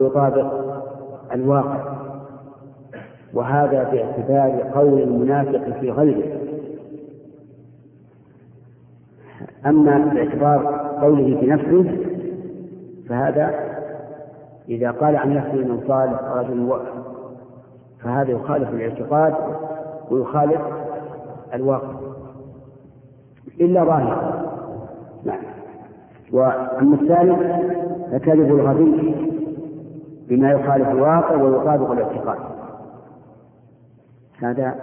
يطابق الواقع. وهذا باعتبار قول المنافق في غيره. أما باعتبار قوله في نفسه فهذا إذا قال عن نفسه من صالح رجل فهذا يخالف الاعتقاد ويخالف الواقع. إلا ظاهرا نعم. وأما الثالث فكذب الغبي بما يخالف الواقع ويطابق الاعتقاد. هذا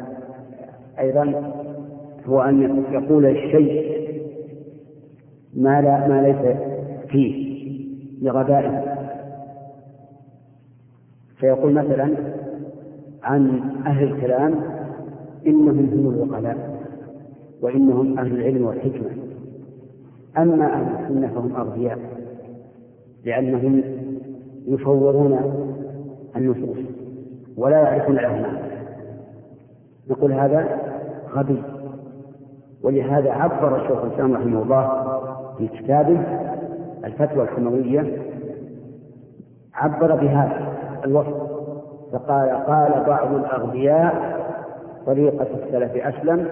أيضا هو أن يقول الشيء ما لا ما ليس فيه لغبائه. فيقول مثلا عن أهل الكلام إنهم هم العقلاء وإنهم أهل العلم والحكمة. أما أهل السنة فهم أغبياء لأنهم يفورون النصوص ولا يعرفون الأهمال نقول هذا غبي. ولهذا عبر الشيخ الإسلام رحمه الله في كتابه الفتوى الحموية عبر بهذا الوصف. فقال قال بعض الأغبياء طريقة السلف أسلم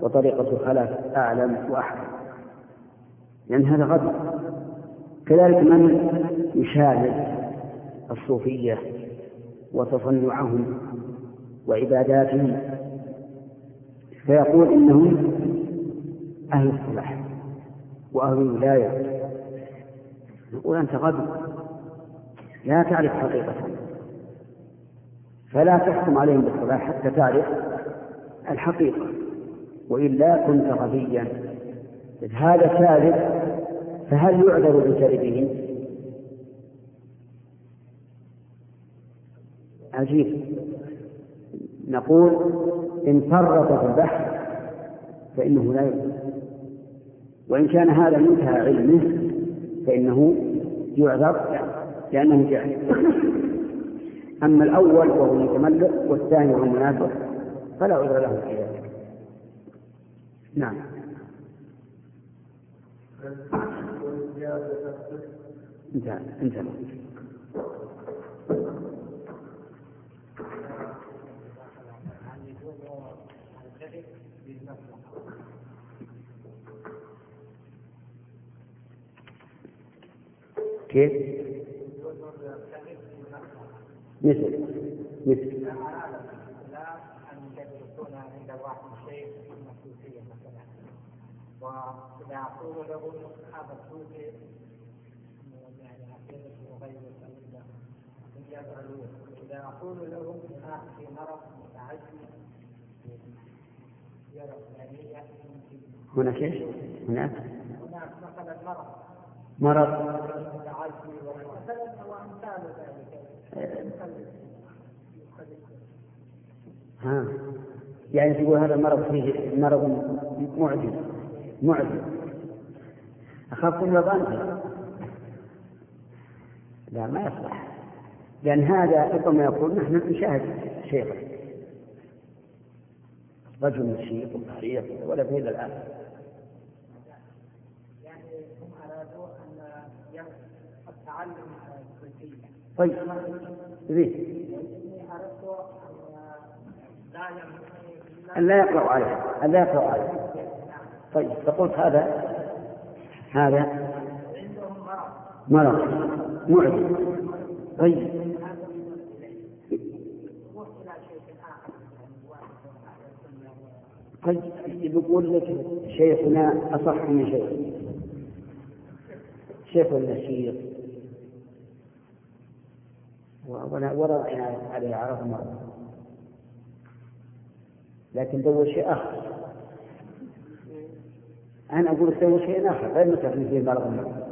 وطريقة الخلف أعلم وأحكم لأن يعني هذا غبي. كذلك من يشاهد الصوفية وتصنعهم وعباداتهم فيقول إنهم أهل الصلاح وأهل الولاية. نقول أنت غبي لا تعرف حقيقة. فلا تحكم عليهم بالصلاح حتى تعرف الحقيقة. وإلا كنت غبيا إذ هذا كاذب فهل يعذر بكذبه؟ عجيب. نقول إن فرط في البحث فإنه لا يعذر وإن كان هذا منتهى علمه فإنه يعذر لأنه جاهل. أما الأول وهو المتملق والثاني وهو المنافق فلا عذر له في ذلك. نعم. انتهى انتهى. كيف؟ مثل مثل وإذا أقول له هذا الصوفي يعني عقيدة وغير يفعلون إذا أقول لهم هناك في مرض متعدي يرى فلانية هناك إيش؟ هناك هناك مثلا مرض مرض ها. يعني تقول هذا المرض فيه مرض معجز معجز. أخاف من ظنه لا ما يصلح. لأن هذا ربما يقول نحن نشاهد شيخا رجل نشيط وبحرية ولا في الآن يعني هم أرادوا أن التعلم الكلية طيب. زين أن لا يقرأ عليه أن لا يقرأ عليه طيب فقلت هذا هذا مرض. معدي. طيب. طيب يقول لك شيخنا أصح من شيخ شيخ؟ النشيط رأينا عليه عرض مرة. لكن دور شيء آخر. أنا أقول دور شيء آخر غير مثل فيه مرض المرض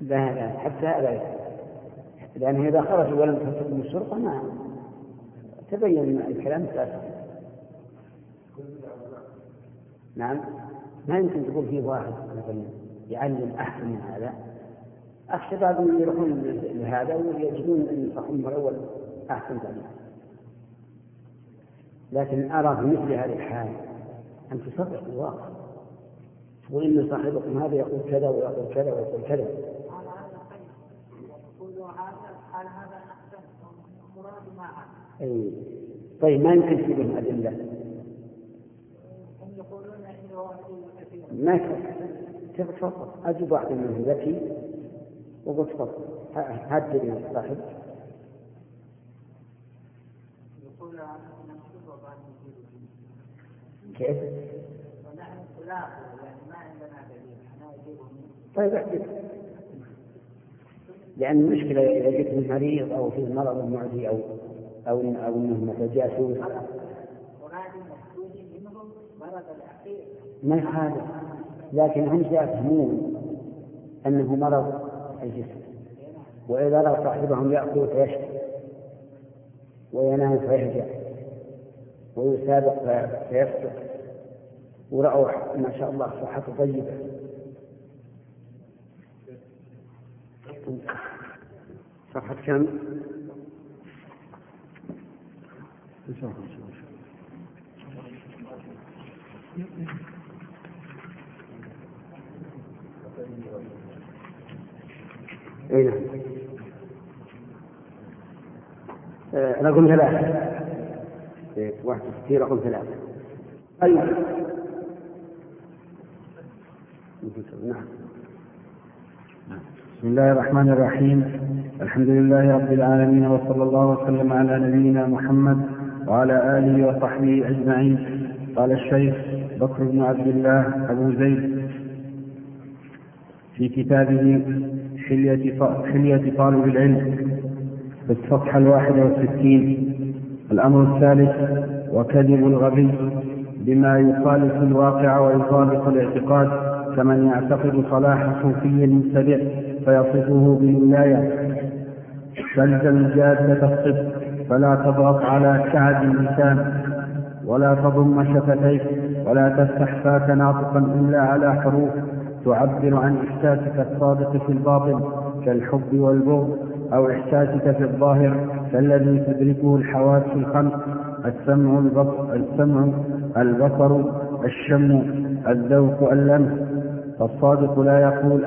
لا لا حتى لا لأنه إذا خرج ولم تحكم الشرطة ما تبين الكلام. فاسد نعم. ما يمكن تقول فيه واحد مثلا يعلم أحسن من هذا. أخشى بعضهم يروحون لهذا ويجدون أن صاحبهم الأول أحسن تعليم لكن أرى في مثل هذه الحال أن تصرح الواقع. وإن صاحبكم هذا يقول كذا ويقول كذا ويقول كذا. أي. طيب ما يمكن تجيبهم أدلة يقولون كثيره ما كيف تفضل أجيب واحد منهم ذكي وقلت تفضل هات دليل صاحب كيف؟ يعني طيب احدث لأن المشكلة إذا جئت مريض أو فيه مرض معدي أو أو أو أنه مثل جاسوس مراد مخروج منهم مرض الاخير ما يخالف لكن هم يفهمون أنه مرض الجسم. وإذا رأى صاحبهم يأكل فيشكي وينام فيهجع ويسابق في- فيسبق ورأوا ما شاء الله صحته طيبة. صفحة كم؟ أي نعم. آه، رقم ثلاثة إيه، واحد وستين رقم ثلاثة أيوة نعم. بسم الله الرحمن الرحيم. الحمد لله رب العالمين وصلى الله وسلم على نبينا محمد وعلى آله وصحبه أجمعين. قال الشيخ بكر بن عبد الله أبو زيد في كتابه حلية حلية طالب العلم في الصفحة الواحدة والستين الأمر الثالث وكذب الغبي بما يخالف الواقع ويطابق الاعتقاد كمن يعتقد صلاح صوفي مبتدع فيصفه بالولاية. تلزم جادة الصدق فلا تضغط على كعب اللسان ولا تضم شفتيك ولا تفتح فاك ناطقا إلا على حروف تعبر عن إحساسك الصادق في الباطن كالحب والبغض أو إحساسك في الظاهر كالذي تدركه الحواس الخمس السمع البصر السمع البصر الشم الذوق اللمس. فالصادق لا يقول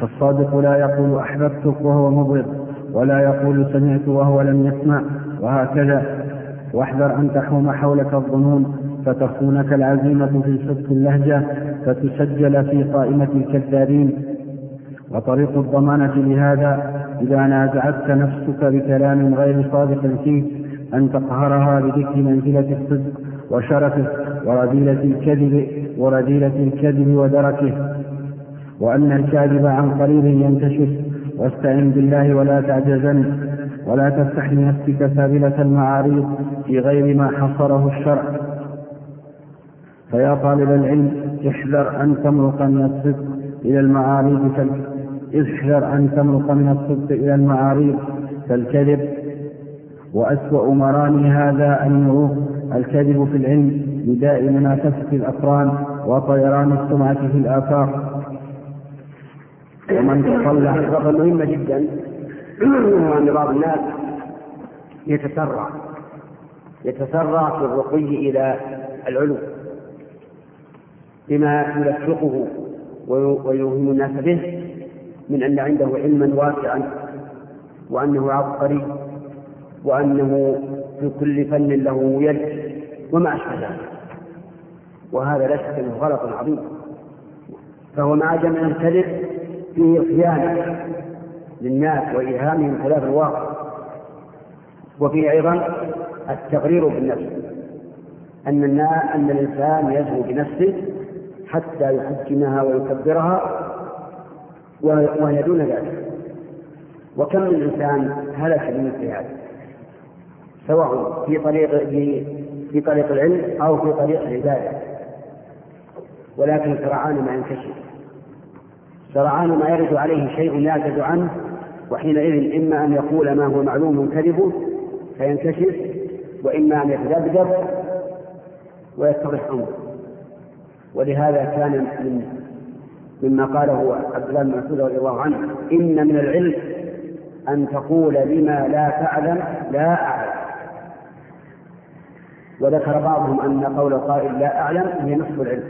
فالصادق لا يقول أحببتك وهو مبغض ولا يقول سمعت وهو لم يسمع وهكذا. واحذر أن تحوم حولك الظنون فتخونك العزيمة في صدق اللهجة فتسجل في قائمة الكذابين. وطريق الضمانة لهذا إذا نازعتك نفسك بكلام غير صادق فيه أن تقهرها بذكر منزلة الصدق وشرفه ورذيلة الكذب ورذيلة الكذب ودركه. وأن الكاذب عن قريب ينتشر واستعن بالله ولا تعجزن ولا تفتح لنفسك سابلة المعاريض في غير ما حصره الشرع. فيا طالب العلم احذر أن تمرق من الصدق إلى المعاريض احذر أن تمرق من الصدق إلى المعاريض كالكذب وأسوأ مرامي هذا النعوق الكذب في العلم بداء منافسة الأقران وطيران السمعة في الآفاق. ومن تطلع نقطة مهمة جدا هو أن بعض الناس يتسرع يتسرع في الرقي إلى العلو. بما يلفقه وي- ويوهم الناس به من أن عنده علما واسعا وأنه عبقري وأنه في كل فن له يد وما أشبه ذلك. وهذا لا شك أنه غلط عظيم. فهو مع جمع الكذب فيه خيانة للناس وإيهامهم خلاف الواقع. وفيه أيضا التغرير بالنفس. أن أن الإنسان يزهو بنفسه حتى يحجمها ويكبرها وهي دون ذلك. وكم من إنسان هلك بمثل هذا سواء في طريق في طريق العلم أو في طريق العبادة. ولكن سرعان ما ينكشف. سرعان ما يرد عليه شيء يعجز عنه وحينئذ إما أن يقول ما هو معلوم كذبه فينكشف وإما أن يتذبذب ويتضح أمره. ولهذا كان من مما قاله عبد الله بن مسعود رضي الله عنه إن من العلم أن تقول لما لا تعلم لا أعلم. وذكر بعضهم أن قول القائل لا أعلم هي نصف العلم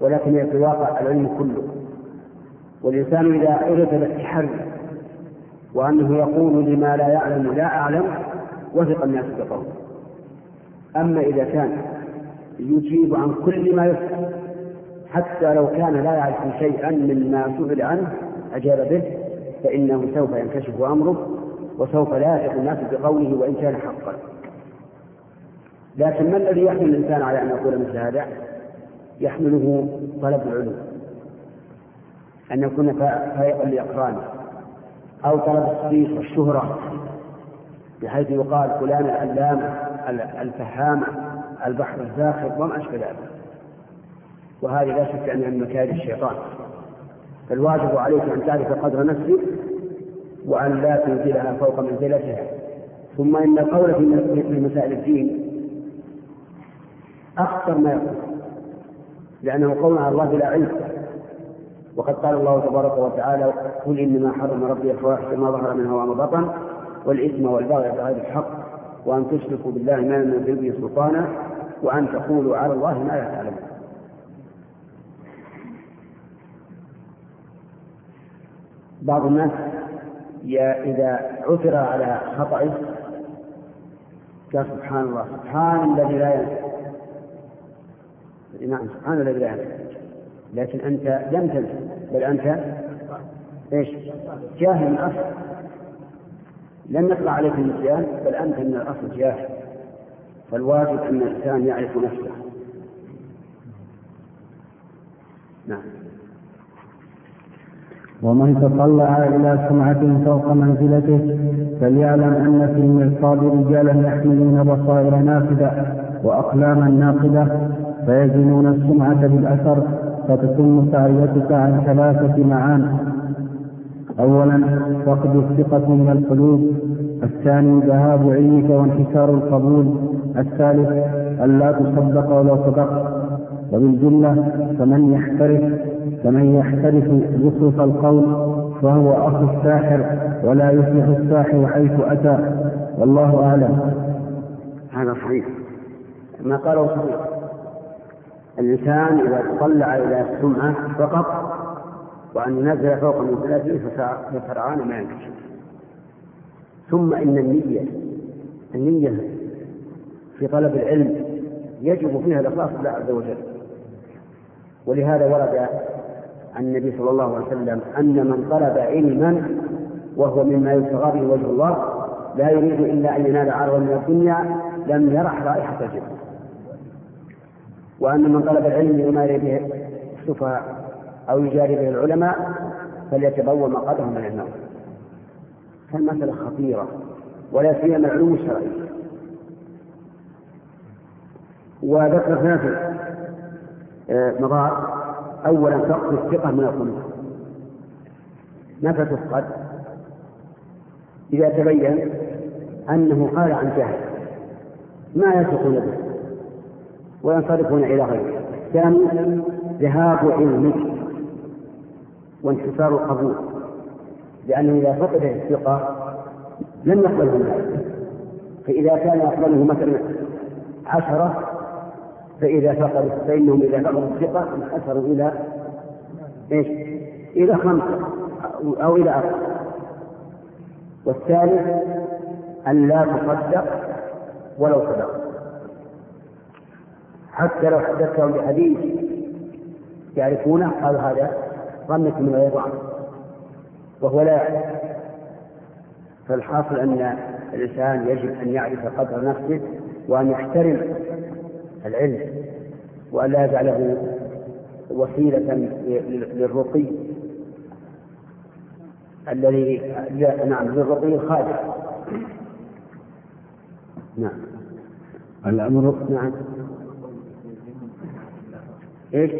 ولكن هي في الواقع العلم كله. والإنسان إذا عرف بالتحري وأنه يقول لما لا يعلم لا أعلم وثق الناس بقوله. أما إذا كان يجيب عن كل ما يسأل حتى لو كان لا يعرف شيئا مما سئل عنه أجاب به فإنه سوف ينكشف أمره وسوف لا الناس بقوله وإن كان حقا. لكن ما الذي يحمل الإنسان على أن يقول مثل هذا؟ يحمله طلب العلوم. أن يكون فائقا لأقرانه أو طلب الصيت والشهرة بحيث يقال فلان العلامة الفهامة. البحر الزاخر وما أشبه ذلك. وهذه لا شك أنها من مكائد الشيطان. فالواجب عليك أن تعرف قدر نفسك وأن لا تنزلها فوق منزلتها. ثم إن القول في مسائل الدين أخطر ما يكون. لأنه قول على الله بلا علم. وقد قال الله تبارك وتعالى قل إنما حرم ربي الفواحش ما ظهر منها وما بطن والإثم والبغي بغير الحق. وأن تشركوا بالله ما لم ينزل به سلطانا وأن تقولوا على الله ما لا تعلمون. بعض الناس إذا عثر على خطأ قال سبحان الله سبحان الذي لا ينسى نعم سبحان الذي لا ينسى لكن أنت لم تنسى بل أنت إيش؟ جاهل من لم يطلع عليك النسيان بل أنت من الأصل جاهل. فالواجب أن الإنسان يعرف نفسه. نعم. ومن تطلع إلى سمعة فوق منزلته فليعلم أن في المرصاد رجالا يحملون بصائر نافذة وأقلاما ناقدة فيزنون السمعة بالأثر فتتم سعيتك عن ثلاثة معان. أولا فقد الثقة من القلوب. الثاني ذهاب علمك وانحسار القبول. الثالث ألا تصدق ولو صدقت. وبالجملة فمن يحترف فمن يحترف يصرف القول فهو أخو الساحر ولا يفلح الساحر حيث أتى. والله أعلم. هذا صحيح. ما قاله صحيح. الإنسان إذا تطلع إلى السمعة فقط وأن ينزل فوق من ثلاثين فسرعان ما ينكشف. ثم إن النية النية في طلب العلم يجب فيها الإخلاص لله عز وجل. ولهذا ورد عن النبي صلى الله عليه وسلم أن من طلب علما وهو مما يبتغى به وجه الله لا يريد إلا أن ينال عرضا من الدنيا لم يرح رائحة الجنة وأن من طلب العلم يماري به السفهاء أو يجاري به العلماء فليتبوأ مقعده من النار. فالمسألة خطيرة ولا سيما العلوم الشرعية. وذكر ثلاثة مضار. أولا فقد الثقة من القلوب. متى تفقد؟ إذا تبين أنه قال عن جهل ما يثقون به وينصرفون إلى غيره. ثانيا ذهاب علمك. وانحسار القبول. لأنه إذا فقد الثقة لم يقبله الناس. فإذا كان يقبله مثلا عشرة فإذا فقدوا فإنهم إذا فقدوا الثقة انحسروا إلى إيش؟ إلى خمسة أو إلى أكثر والثالث أن لا تصدق ولو صدق. حتى لو حدثتهم بحديث يعرفونه قالوا هذا ظنك من غير وهو لا يعرف. فالحاصل أن الإنسان يجب أن يعرف قدر نفسه وأن يحترم العلم وأن لا يجعله وسيلة للرقي الذي نعم للرقي الخادع نعم. الأمر نعم. إيش؟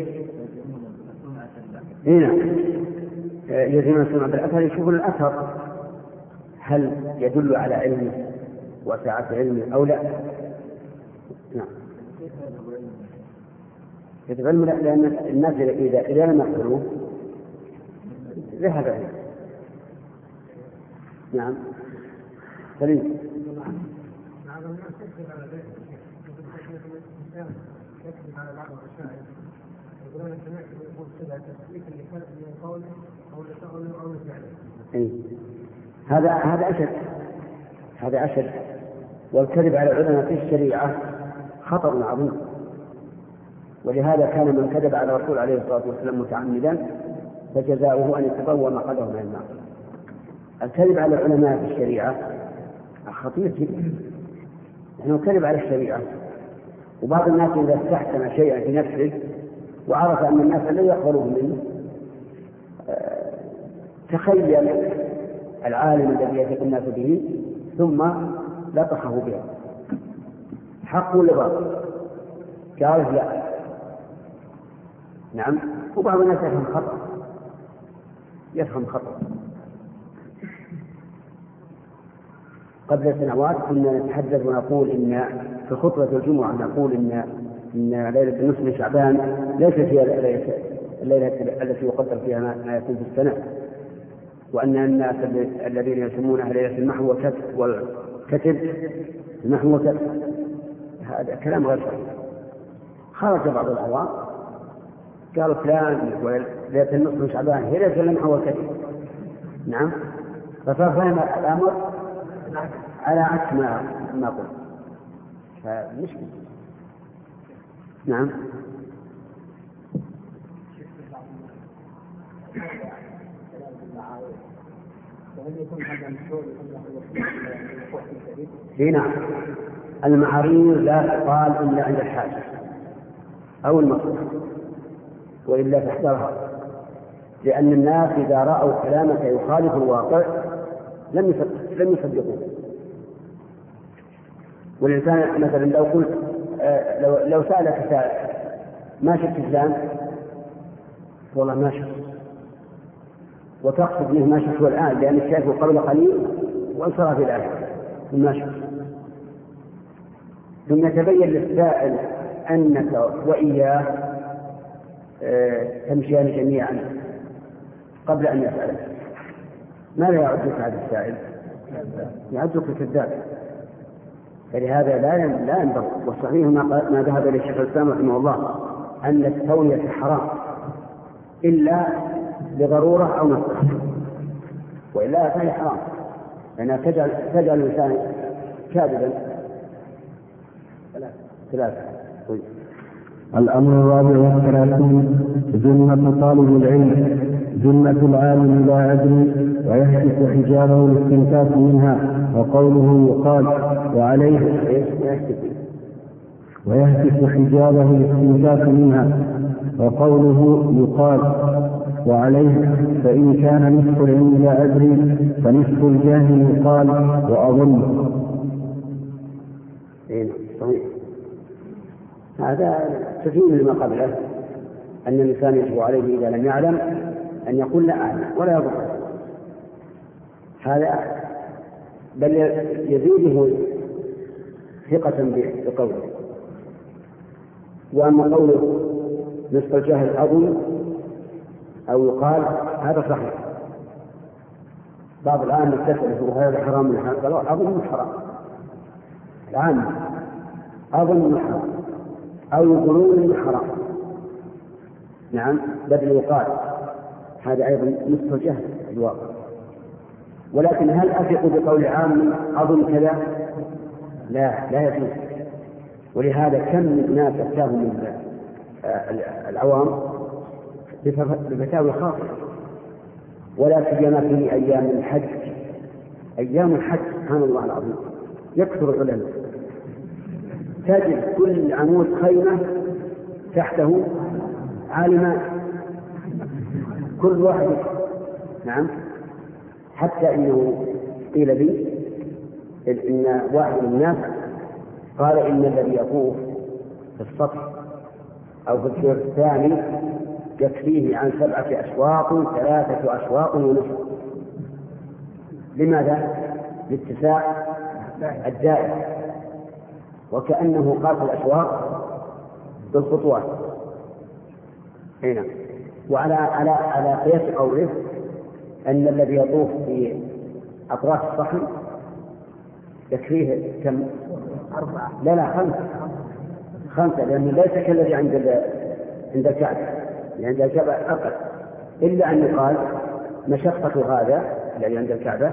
اي نعم. يزينون السمع بالاثر يشوفون الأثر. هل يدل على علمه وسعة علمه أو لا؟ نعم. يتغلم لأن الناس إذا إذا لم يقتلوه ذهب عليه نعم. سليم. بعض الناس على على الانسان يكذب سمعت يقول كذا اللسان من قوله أو أو. إيه. هذا هذا أشد. هذا أشد. والكذب على العلماء في الشريعة خطر عظيم. ولهذا كان من كذب على الرسول عليه الصلاة والسلام متعمدا فجزاؤه أن يتبوى مقعده من النار. الكذب على العلماء في الشريعة خطير جدا. لأنه كذب على الشريعة. وبعض الناس إذا استحسن شيئا في نفسه وعرف أن الناس لا يقبلوه منه. آه، تخيل العالم الذي يثق الناس به ثم لطخه بها. حق ولا باطل؟ قال لا. نعم وبعض الناس يفهم خطأ. يفهم خطأ. قبل سنوات كنا نتحدث ونقول إن في خطبة الجمعة نقول إن إن ليلة النصف من شعبان ليست هي الليلة التي يقدر فيها ما يكون في السنة. وأن الناس الذين يسمونها ليلة المحو والكتب المحو والكتب. هذا كلام غير صحيح. خرج بعض العوام قالوا فلان ليلة النصف من شعبان هي ليلة المحو والكتب. نعم. فصار فهم الأمر على عكس ما ما قلت. فمشكلة نعم. اي نعم. المعاريض لا تقال إلا عند الحاجة أو المصلحه وإلا فاحذرها لأن الناس إذا رأوا كلامك يخالف الواقع لم لم يصدقوه والإنسان مثلا لو قلت لو لو سألك سائل ما شفت فلان والله ما شفت. وتقصد منه ما شفته الآن لأنك شايفه قبل قليل وانصرف الآن ما شفت. ثم يتبين للسائل أنك وإياه آه، تمشيان جميعا قبل أن يسألك. ماذا يعدك هذا السائل؟ يعدك كذاب فلهذا لا لا ينبغي. والصحيح ما, ذهب إليه الشيخ الإسلام رحمه الله أن التسويه حرام إلا لضرورة أو مصلحة وإلا فهي حرام. لأنها تجعل تجعل الإنسان كاذبا. ثلاثة. طيب. الأمر الرابع والثلاثون جنة طالب العلم جنة العالم لا يدري ويهتك حجابه الاستنكاف منها وقوله يقال وعليه ويهتك حجابه الاستنكاف منها وقوله يقال وعليه فإن كان نصف العلم لا أدري فنصف الجاهل يقال وأظن إيه صحيح. هذا تفيد لما قبله أن الإنسان يجب عليه إذا لم يعلم أن يقول لا أعلم ولا يضر هذا بل يزيده ثقة بقوله. وأما قوله نصف الجهل أظن أو يقال هذا صحيح. بعض العامة تسأل هذا حرام من حرام؟ قالوا أظن حرام. العامة أظن حرام. أو يقولون إنه حرام. نعم بدل يقال هذا أيضا نصف الجهل الواقع. ولكن هل أثق بقول عام أظن كذا؟ لا لا يجوز. ولهذا كم من ناس أتاهم من العوام بفتاوى خاصة. ولا سيما في أيام الحج. أيام الحج سبحان الله العظيم يكثر العلماء. تجد كل عمود خيمة تحته عالمان كل واحد نعم حتى إنه قيل لي إن واحد من الناس قال إن الذي يطوف في السطح أو في الدور الثاني يكفيه عن سبعة أشواط ثلاثة أشواط ونصف لماذا؟ لاتساع الدائرة وكأنه قاس الأشواط بالخطوات هنا نعم. وعلى على على قياس قوله أن الذي يطوف في أطراف الصحن يكفيه كم؟ أربعة لا لا خمسة. خمسة لأنه ليس كالذي عند عند الكعبة عند الكعبة أقل. إلا أن يقال مشقة هذا الذي عند الكعبة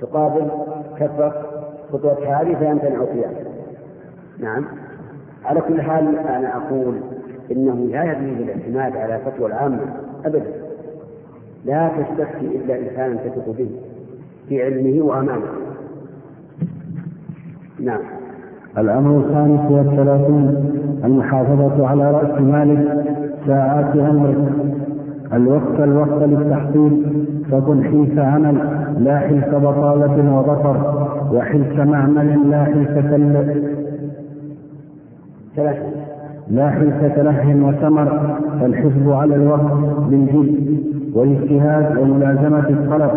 تقابل كثرة خطوة هذه فيمتنع فيها. نعم. على كل حال أنا أقول إنه لا يجوز الاعتماد على فتوى العامة أبدا. لا تستفتي إلا إنسانا تثق به في علمه وأمانه. نعم. الأمر الخامس والثلاثون المحافظة على رأس مالك ساعات عمرك الوقت الوقت للتحصيل فكن حلف عمل لا حلف بطالة وبطر وحلف معمل لا حلف لا حلف تله وثمر فالحفظ على الوقت بالجد والاجتهاد وملازمة الطلب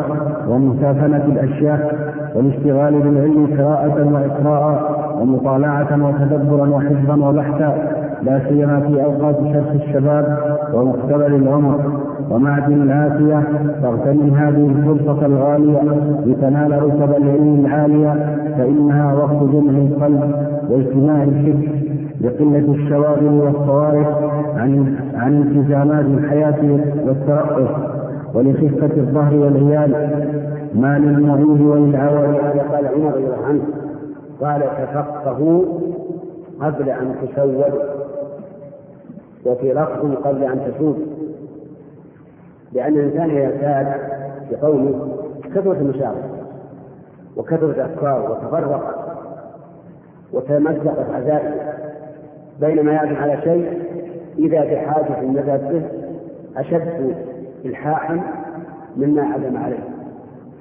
ومسافنة الأشياء والاشتغال بالعلم قراءة وإقراء ومطالعة وتدبرا وحفظا وبحثا لا سيما في أوقات شرخ الشباب ومقتبل العمر. ومعدن العافية فاغتنم هذه الفرصة الغالية لتنال رتب العلم العالية فإنها وقت جمع القلب واجتماع الفكر لقلة الشواغل والصوارف عن عن التزامات الحياة والترقص ولخفة الظهر والعيال. ما للمعيد وللعوائل قال عمر رضي الله عنه قال تفقهوا قبل أن تسود وفي لفظ قبل أن تسود لأن الإنسان إذا ساد في قومه كثرة المشاغل وكثرة الأفكار وتفرق وتمزقت بينما يعزم على شيء إذا بحاجة المذهب به أشد إلحاحا مما عزم عليه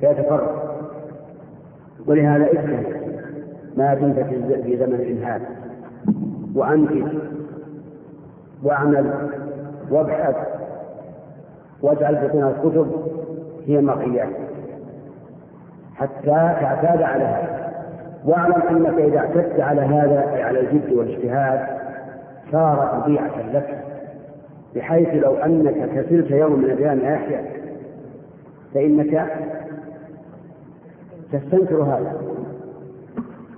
فيتفرق. ولهذا اجتهد ما دمت في زمن الإنهاك وأنتج وأعمل وابحث واجعل بطون الكتب هي مرئيات حتى تعتاد على هذا. واعلم أنك إذا اعتدت على هذا على الجد والاجتهاد صار طبيعه لك بحيث لو أنك كسلت يوم من الأيام يا يحيى فإنك تستنكر هذا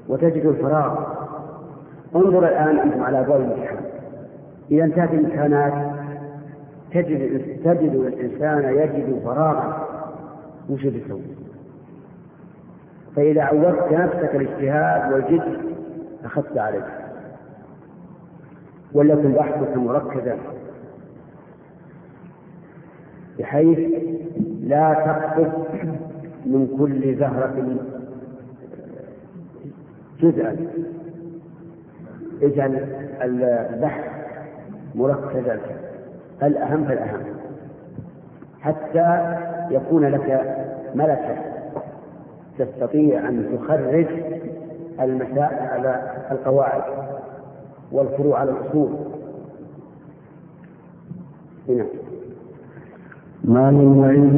وتجد الفراغ. انظر الآن أنتم على ابواب الامتحان. إذا انتهت الامتحانات تجد تجد الإنسان يجد فراغا. وش بيسوي؟ فإذا عودت نفسك الاجتهاد والجد أخذت عليك. وليكن بحثك مركزا بحيث لا تقصد من كل زهرة جزءا. اجعل البحث مركزا. الأهم فالأهم. حتى يكون لك ملكة تستطيع أن تخرج المسائل على القواعد. والفروع على الأصول. هنا. ما للمعيد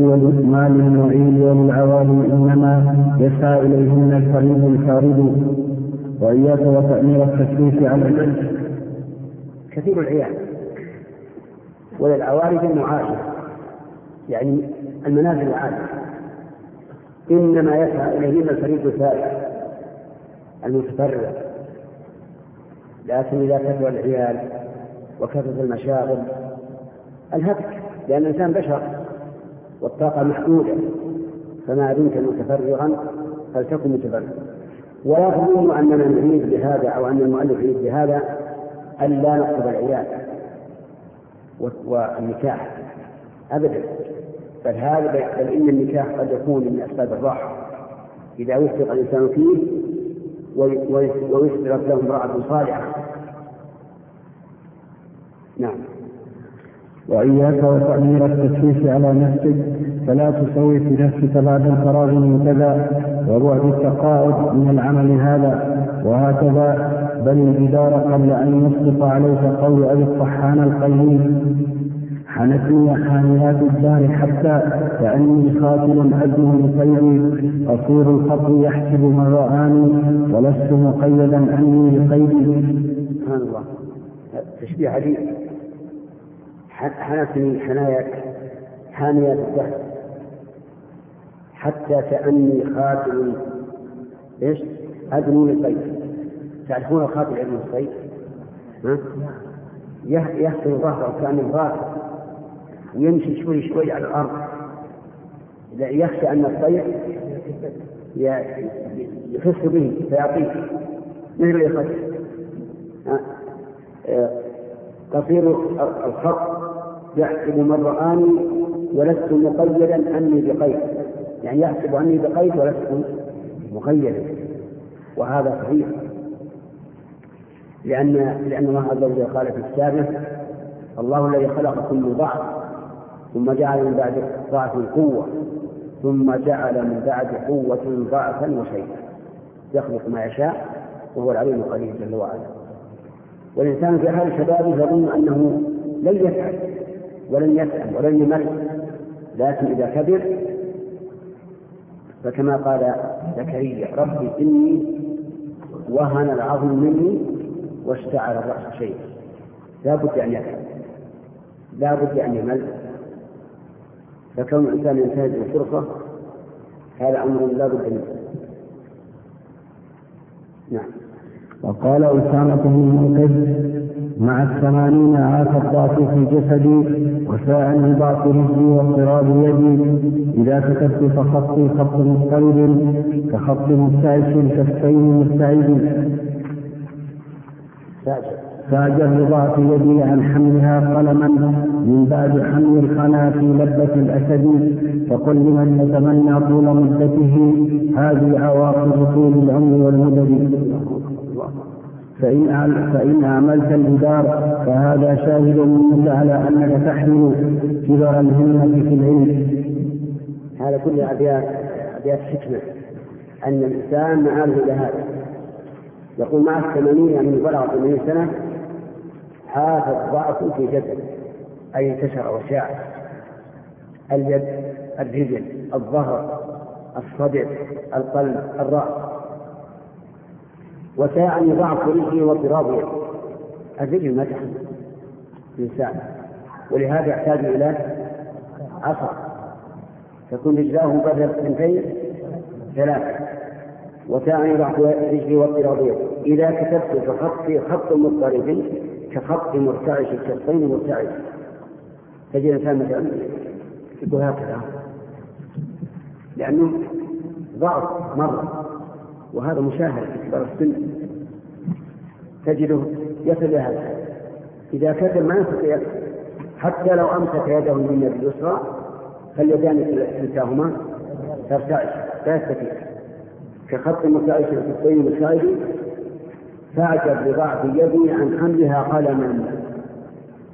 ما للمعيد وللعوالي إنما يسعى إليهن الفريد الفارد وإياك وتأمير التكليف على الجنس كثير العيال وللعوالي جمع عاشر يعني المنازل العالية إنما يسعى إليهن الفريق الثالث المتفرع لكن إذا كثر العيال وكثرت المشاغل الهتك لأن الإنسان بشر والطاقة محدودة فما دمت متفرغا فلتكن متفرغا. ولا تظن أننا نريد بهذا أو أن المؤلف يريد بهذا أن لا نقصد العيال والنكاح أبدا. بل هذا بل إن النكاح قد يكون من أسباب الراحة. إذا وفق الإنسان فيه ويسبقت له امرأة صالحة. نعم. وإياك وتأمير التشويش على نفسك فلا تسوي في نفسك بعد الفراغ من كذا وبعد التقاعد من العمل هذا. وهكذا بل الإدارة قبل أن يسقط عليك قول أبي الطحان القيم حنفي حاميات الدار حتى كأني خاتل أدنو لخيري أصير الخط يحسب من رآني ولست مقيدا أني لقيدي سبحان الله. تشبيه عجيب حنفني حنايا حاميات الدهر. حتى كأني خاتل إيش؟ أدنو للصيد تعرفون الخاتل الصيد؟ ها؟ يحصل ظهره كان الغافل ويمشي شوي شوي على الأرض. يخشى أن الطير يخص به فيعطيه مثل يخص قصير الخط يحسب من رآني ولست مقيدا أني بقيد. يعني يحسب أني بقيد ولست مقيدا. وهذا صحيح. لأن لأن الله عز وجل قال في السابق الله الذي خلق كل ضعف ثم جعل من بعد ضعف قوة ثم جعل من بعد قوة ضعفا وشيئا. يخلق ما يشاء وهو العليم القدير جل وعلا. والإنسان في حال شبابه يظن أنه لن يفعل ولن يسأل ولن يمل لكن إذا كبر فكما قال زكريا ربي إني وهن العظم مني واشتعل الرأس شيئا. لا بد أن يفعل لا بد أن يمل فكون الإنسان ينتهز الفرصة هذا أمر لا بد منه. نعم. وقال أسامة بن منقذ مع الثمانين عاف الضعف في جسدي وساءني ضعف رجلي واضطراب يدي. إذا كتبت فخطي خط مضطرب كخط مبتعش كفين مبتعد فاجر بضعف يدي عن حملها قلما من بعد حمل الخنا في لبة الأسد. فقل لمن يتمنى طول مدته؟ هذه عواقب طول العمر والمدد. فإن فإن أعملت الإدار فهذا شاهد منك على أنك تحمل كبر الهمة في العلم. هذا كله أبيات أبيات حكمة. أن الإنسان مآله إلى هذا يقول مع الثمانين من بلغ ثمانين سنة حاف الضعف في جسد أي انتشر وشاع اليد الرجل الظهر الصدر القلب الرأس. وساعني ضعف رجلي واضطراب يدي الرجل ما تحمل. الإنسان ولهذا يحتاج إلى عصا. تكون رجلاه بدل اثنتين ثلاثة. وساعني ضعف رجلي واضطراب يدي إذا كتبت فخطي خط مضطرب كخط مرتعش كالطين مرتعش. تجد الإنسان مثلا يقول هكذا. لأنه ضعف مرة وهذا مشاهد في كبار السن. تجده يصل هذا. إذا كتب ما يستطيع حتى لو أمسك يده اليمنى باليسرى فاليدان كلتاهما ترتعش لا يستطيع كخط مرتعش في الطين المساعد فاعجب بضعف يدي عن حملها قلما.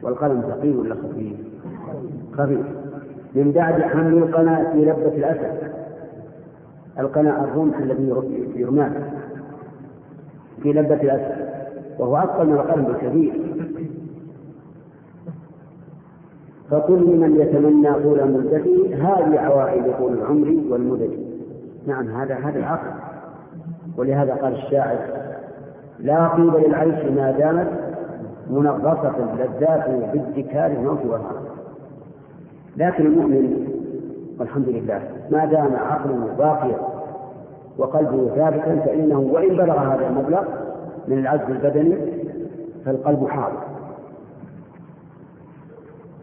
والقلم ثقيل ولا خفيف؟ خفيف. من بعد حمل القناة في لبة الأسد. القناع الرمح الذي يرماه في لبة الأسد. وهو أثقل من القلم بكثير فقل لمن يتمنى طول مدته هذه عوائد طول العمر والمدد نعم هذا هذا العقل. ولهذا قال الشاعر لا طيب للعيش ما دامت منغصة لذاته بادكار الموت والهرم لكن المؤمن والحمد لله ما دام عقله باقيا وقلبه ثابتا فإنه وإن بلغ هذا المبلغ من العجز البدني فالقلب حاضر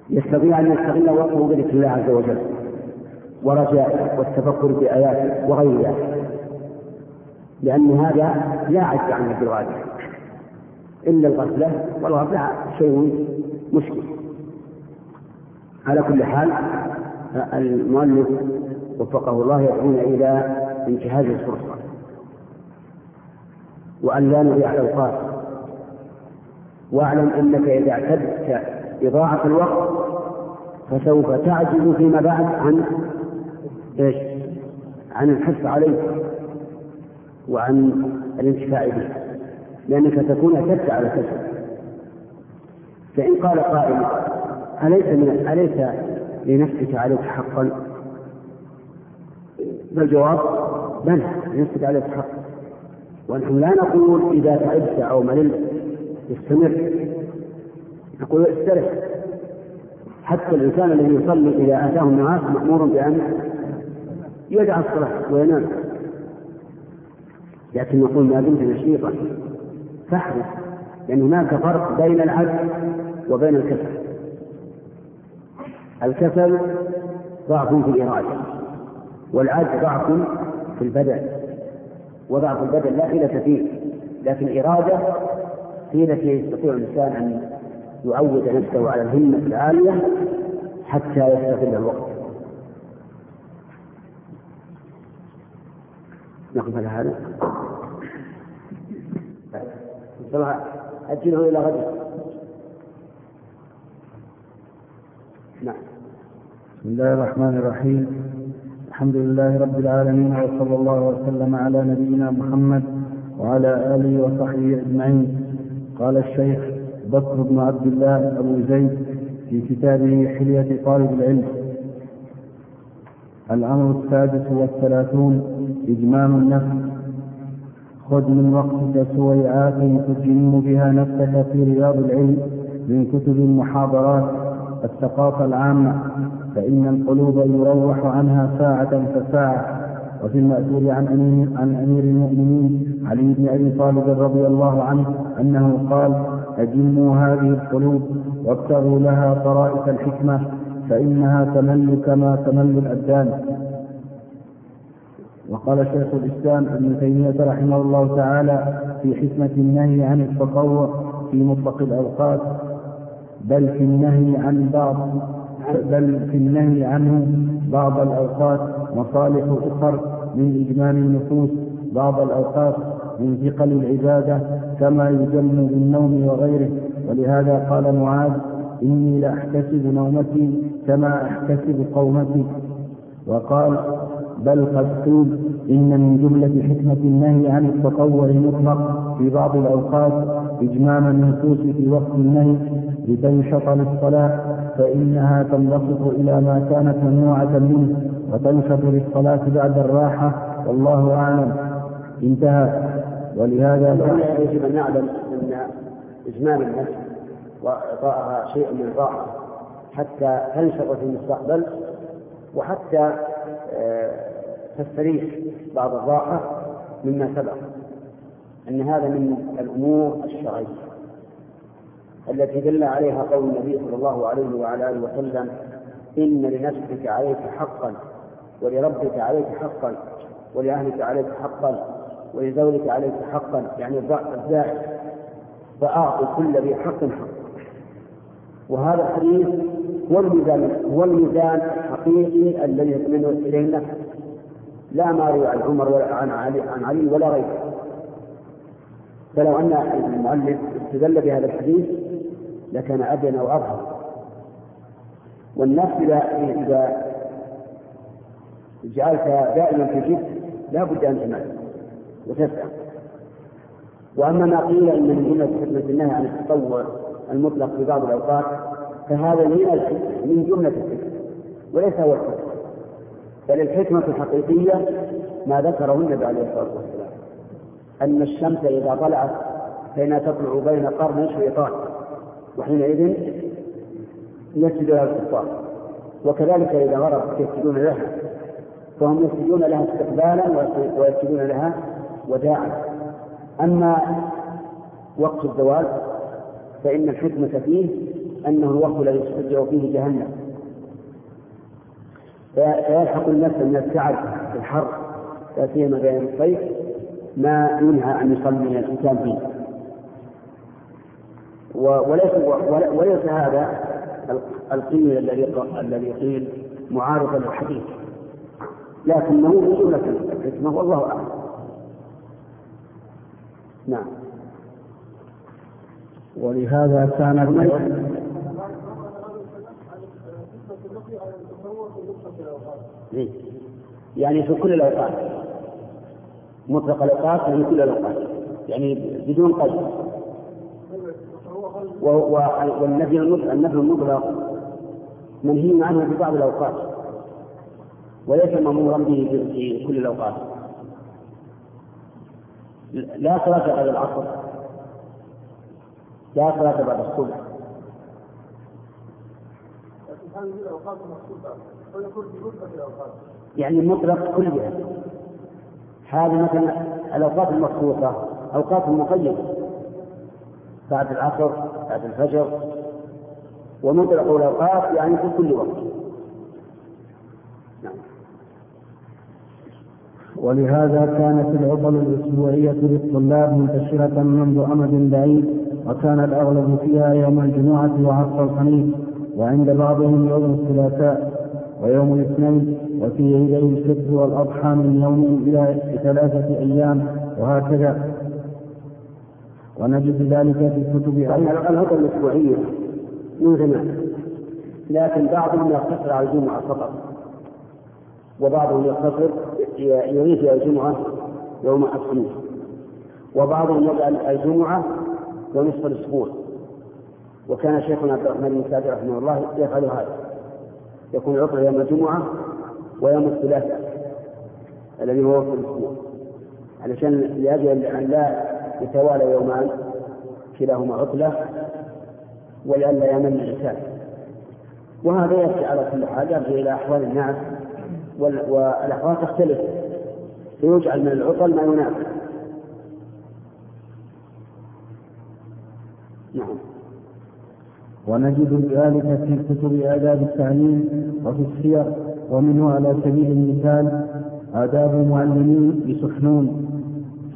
يستطيع أن يستغل وقته بذكر الله عز وجل ورجائه والتفكر بآياته وغير ذلك لأن هذا لا عجز عنه في الغالب إلا الغفلة والغفلة شيء مشكل. على كل حال المؤلف وفقه الله يدعون إلى انتهاز الفرصة. وأن لا نضيع الأوقات. واعلم أنك إذا اعتدت إضاعة الوقت فسوف تعجز فيما بعد عن إيش؟ عن الحث عليه وعن الانتفاع به لأنك تكون اعتدت على كسب. فإن قال قائل أليس من أليس لنفسك عليك حقا؟ فالجواب بلى لنفسك عليك حقا ونحن لا نقول إذا تعبت أو مللت استمر. نقول استرح. حتى الإنسان الذي يصلي إذا أتاه النعاس مأمور بأن يدع الصلاة وينام. لكن نقول ما دمت نشيطا. فاحرص لأن هناك فرق بين العجز وبين الكسل الكسل ضعف في الإرادة والعجز ضعف في البدن وضعف البدن لا حيلة فيه. لكن الإرادة هي التي يستطيع الإنسان أن يعود نفسه على الهمة العالية حتى يستغل الوقت. نقف على هذا أجله إلى غد. نعم. بسم الله الرحمن الرحيم. الحمد لله رب العالمين وصلى الله وسلم على نبينا محمد وعلى آله وصحبه أجمعين. قال الشيخ بكر بن عبد الله أبو زيد في كتابه حلية طالب العلم. الأمر السادس والثلاثون إجمام النفس. خذ من وقتك سويعات تجنم بها نفسك في رياض العلم من كتب المحاضرات الثقافة العامة. فإن القلوب يروح عنها ساعة فساعة وفي المأثور عن أمير, عن أمير المؤمنين علي بن أبي طالب رضي الله عنه أنه قال أجموا هذه القلوب وابتغوا لها طرائق الحكمة. فإنها تمل كما تمل الأبدان وقال شيخ الإسلام ابن تيمية رحمه الله تعالى في حكمة النهي عن التطوع في مطلق الأوقات بل في النهي عن بعض بل في النهي عنه بعض الأوقات مصالح أخر من إجمال النفوس بعض الأوقات من ثقل العبادة كما يجم بالنوم وغيره. ولهذا قال معاذ إني لأحتسب نومتي كما أحتسب قومتي وقال بل قد قيل إن من جملة حكمة النهي عن التطوع مطلق في بعض الأوقات إجمام النفوس في وقت النهي لتنشط للصلاة فإنها تنبسط إلى ما كانت ممنوعة منه وتنشط للصلاة بعد الراحة. والله أعلم. انتهى. ولهذا يجب أن نعلم أن إجمام النفس وإعطائها شيء من الراحة حتى تنشط في المستقبل وحتى آه، تستريح بعض الراحة مما سبق. أن هذا من الأمور الشرعية التي دل عليها قول النبي صلى الله عليه وعلى آله وسلم إن لنفسك عليك حقا ولربك عليك حقا ولأهلك عليك حقا ولزوجك عليك حقا يعني الزائد. فأعطي كل ذي حق حق وهذا الحديث هو الميزان هو الميزان الحقيقي الذي يطمئن إليه النفس لا ما روي عن عمر ولا عن علي عن علي ولا غيره. فلو أن المؤلف استدل بهذا الحديث لكان أبين وأظهر والنفس إذا إذا جعلت دائما في جد لا بد أن تمل وتسعى. وأما ما قيل إن من حكمة النهي عن التطوع المطلق في بعض الأوقات فهذا من من جملة الحكمة وليس هو الحكم. بل الحكمة الحقيقية ما ذكره النبي عليه الصلاة والسلام. أن الشمس إذا طلعت فإنها تطلع بين قرن الشيطان وحينئذ يسجد لها الكفار. وكذلك إذا غربت يسجدون لها. فهم يسجدون لها استقبالا ويسجدون لها وداعا. أما وقت الزواج فإن الحكمة فيه أنه الوقت الذي تشجع فيه جهنم. فيلحق النفس من التعب في الحر لا سيما بين الصيف ما ينهى أن يصلي الإنسان فيه. وليس وليس هذا القيل الذي الذي قيل معارضا للحديث. لكنه جملة الحكمة والله أعلم. نعم. ولهذا كان. يعني في كل الأوقات مطلق الأوقات يعني كل الأوقات يعني بدون قيد والنفي النفي المطلق منهي عنه في بعض الأوقات وليس مأمورا به في كل الأوقات لا صلاة بعد العصر لا صلاة بعد الصبح يعني مطلق كلها هذه مثلا الأوقات المخصوصة أوقات مقيدة. بعد العصر بعد الفجر. ومطلق الأوقات يعني في كل وقت. نعم. ولهذا كانت العطل الأسبوعية للطلاب منتشرة منذ أمد بعيد. وكان الأغلب فيها يوم الجمعة وعصر الخميس وعند بعضهم يوم الثلاثاء ويوم الاثنين وفي عيدي الفطر والأضحى من يوم إلى ثلاثة أيام وهكذا. ونجد ذلك في كتب العطل الأسبوعية من زمان لكن بعضهم يقتصر على الجمعة فقط وبعضهم يقتصر يريد الجمعة يوم الخميس وبعضهم يجعل الجمعة ونصف الأسبوع وكان شيخنا عبد الرحمن بن سعد رحمه الله يفعل هذا. يكون العطلة يوم الجمعة ويوم الثلاثاء الذي هو في الأسبوع علشان لأجل أن لا يتوالى يومان كلاهما عطلة ولئلا يمل الإنسان. وهذا يأتي على كل حال يرجع إلى أحوال الناس والأحوال تختلف. فيجعل من العطل ما يناسب نعم. ونجد ذلك في كتب آداب التعليم وفي السير ومنه على سبيل المثال آداب المعلمين بسحنون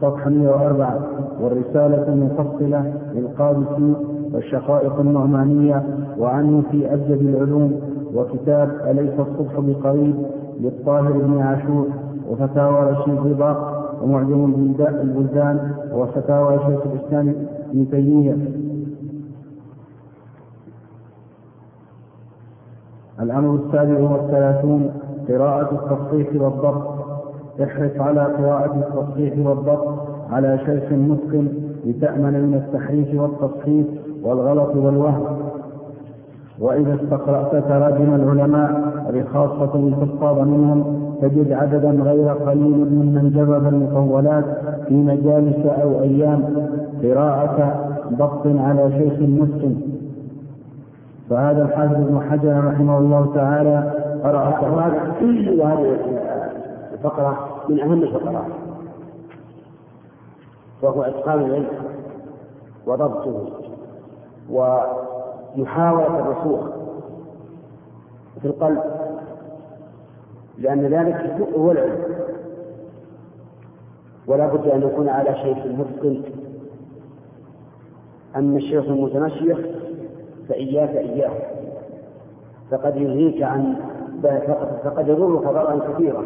صفحة 104 والرسالة المفصلة للقادسي والشقائق النعمانية وعنه في أبجد العلوم وكتاب أليس الصبح بقريب للطاهر بن عاشور وفتاوى رشيد رضا ومعجم البلدان وفتاوى شيخ الإسلام ابن تيمية. الأمر السابع والثلاثون قراءة التصحيح والضبط. احرص على قراءة التصحيح والضبط على شيخ متقن لتأمن من التحريف والتصحيح والغلط والوهم. وإذا استقرأت تراجم العلماء بخاصة الحفاظ منهم تجد عددا غير قليل ممن جرب المطولات في مجالس أو أيام. قراءة ضبط على شيخ مسلم فهذا الحافظ ابن حجر رحمه الله تعالى قرأ وهذه الفقرة من أهم الفقرات. وهو إتقان العلم وضبطه ومحاولة الرسوخ في القلب لأن ذلك هو العلم. ولا بد أن يكون على شيخ متقن. أما الشيخ المتمشيخ فإياك إياه. فقد يلهيك عن فقد يضرك ضررا كثيرا.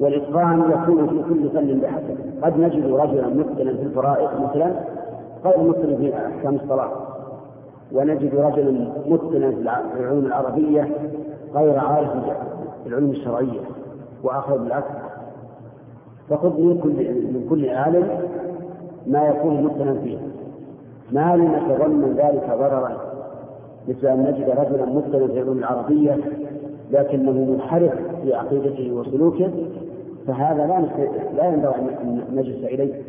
والإتقان يكون في كل فن بحسب. قد نجد رجلا متقنا في الفرائض مثلا غير متقن في أحكام الصلاة. ونجد رجلا متقنا في العلوم العربية غير عارف بالعلوم الشرعية وآخر بالعكس. فخذ من كل من كل عالم ما يكون متقنا فيه. ما لنتظن ذلك ضررا مثل أن نجد رجلا متقنا في العلوم العربية لكنه منحرف في عقيدته وسلوكه فهذا لا لا ينبغي أن نجلس إليه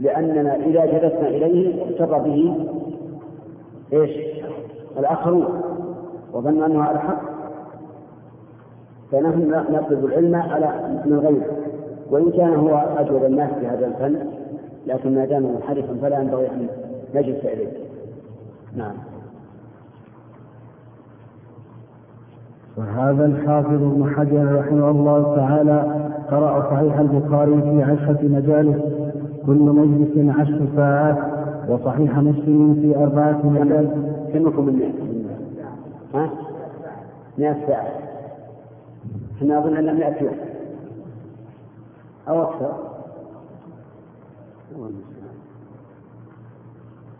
لأننا إذا جلسنا إليه اقتضى به إيش؟ الآخرون وظنوا أنه على حق فنحن نطلب العلم على من غيره وإن كان هو أجود الناس في هذا الفن لكن ما دام منحرفا فلا ينبغي أن نجلس إليه نعم. وهذا الحافظ ابن حجر رحمه الله تعالى قرأ صحيح البخاري في عشرة مجالس كل مجلس عشر ساعات وصحيح مسلم في أربعة مجالس. كمكم من ها؟ 100 ساعة. إحنا أظن أن 100 يوم. أو أكثر.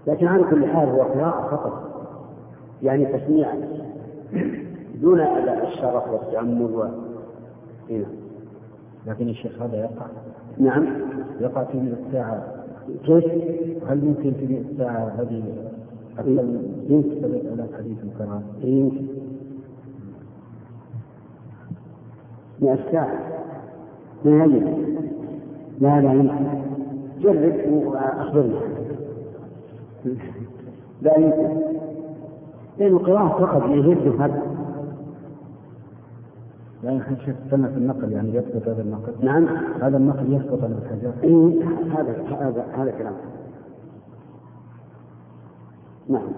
لكن على كل حال هو قراءة فقط يعني تسميع دون الشرف والتأمل و... هنا. لكن الشيخ هذا يقع؟ نعم. يقع في 100 ساعة كيف؟ هل يمكن في 100 ساعة هذه يمكن. آلاف حديث القرآن؟ يمكن. 100 ساعة. ما هي لا لا يمكن. جرب وأخبرنا. لا يمكن. لأن القراءة فقط يهد هذا يعني إحنا شيخ استنى في النقل يعني يسقط هذا النقل. نعم. هذا النقل يسقط عن الحجاج إيه هذا هذا هذا كلام. نعم.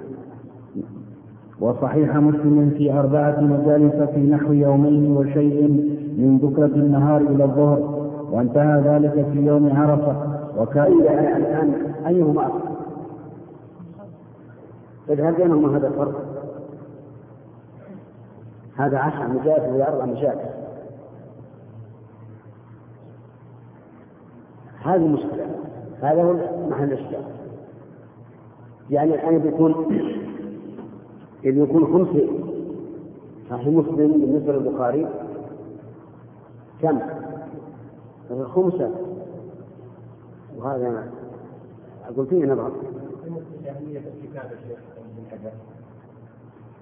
وصحيح مسلم في أربعة مجالس في نحو يومين وشيء من بكرة النهار إلى الظهر وانتهى ذلك في يوم عرفة. وكان الآن أيهما أفضل؟ هل بينهما هذا الفرق؟ هذا عشر مجالس وهذا أربع مجالس هذه مشكلة. هذا هو محل الإشكال. يعني الآن بيكون إذ يكون خمس صحيح مسلم بالنسبة للبخاري؟ كم؟ خمسة. وهذا أقول فيه نظر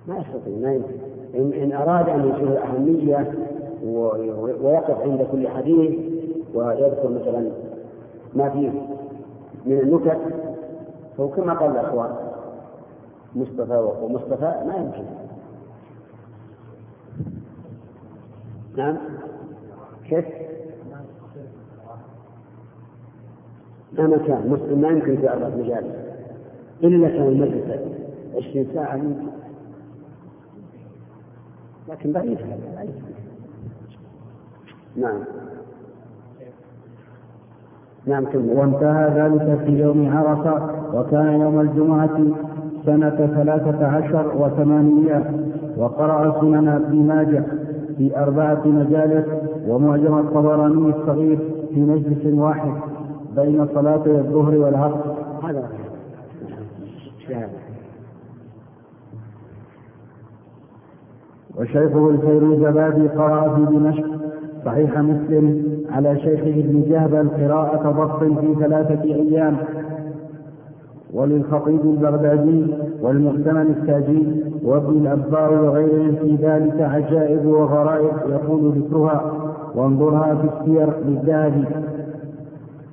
ما يستطيع ما يمكن. إن, إن أراد أن يشوف الأهمية ويقف عند كل حديث ويذكر مثلا ما فيه من النكت فهو كما قال الأخوان مصطفى ومصطفى ما يمكن. نعم؟ كيف؟ لا مكان مسلم ما يمكن في أربعة مجالس إلا كان المجلس. عشرين ساعة يمكن لكن بعيد هذا بعيد. نعم. نعم وانتهى ذلك في يوم عرفة وكان يوم الجمعة سنة ثلاثة عشر وثمانمائة وقرأ سنن ابن ماجه في أربعة مجالس ومعجم الطبراني الصغير في مجلس واحد بين صلاتي الظهر والعصر. هذا. وشيخه الفيروزبادي قرأ في دمشق صحيح مسلم على شيخه ابن جهبل قراءة ضبط في ثلاثة أيام. وللخطيب البغدادي والمؤتمن التاجي وابن الأبار وغيرهم في ذلك عجائب وغرائب يقول ذكرها وانظرها في السير للذهبي.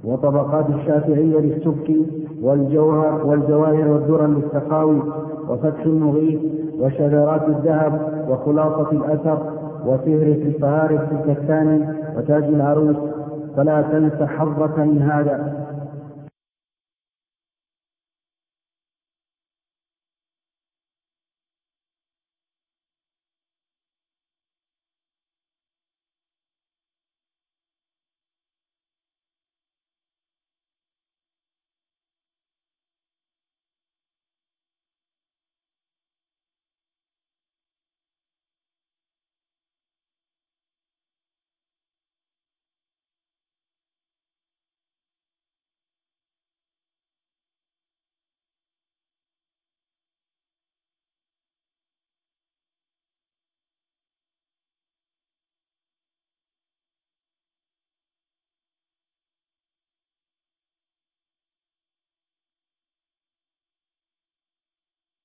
وطبقات الشافعية للسبكي والجوهر والجواهر والدرر للسخاوي وفتح المغيث وشذرات الذهب وخلاصة الأثر وفهرس الفهارس الكتاني وتاج العروس فلا تنس حظك من هذا.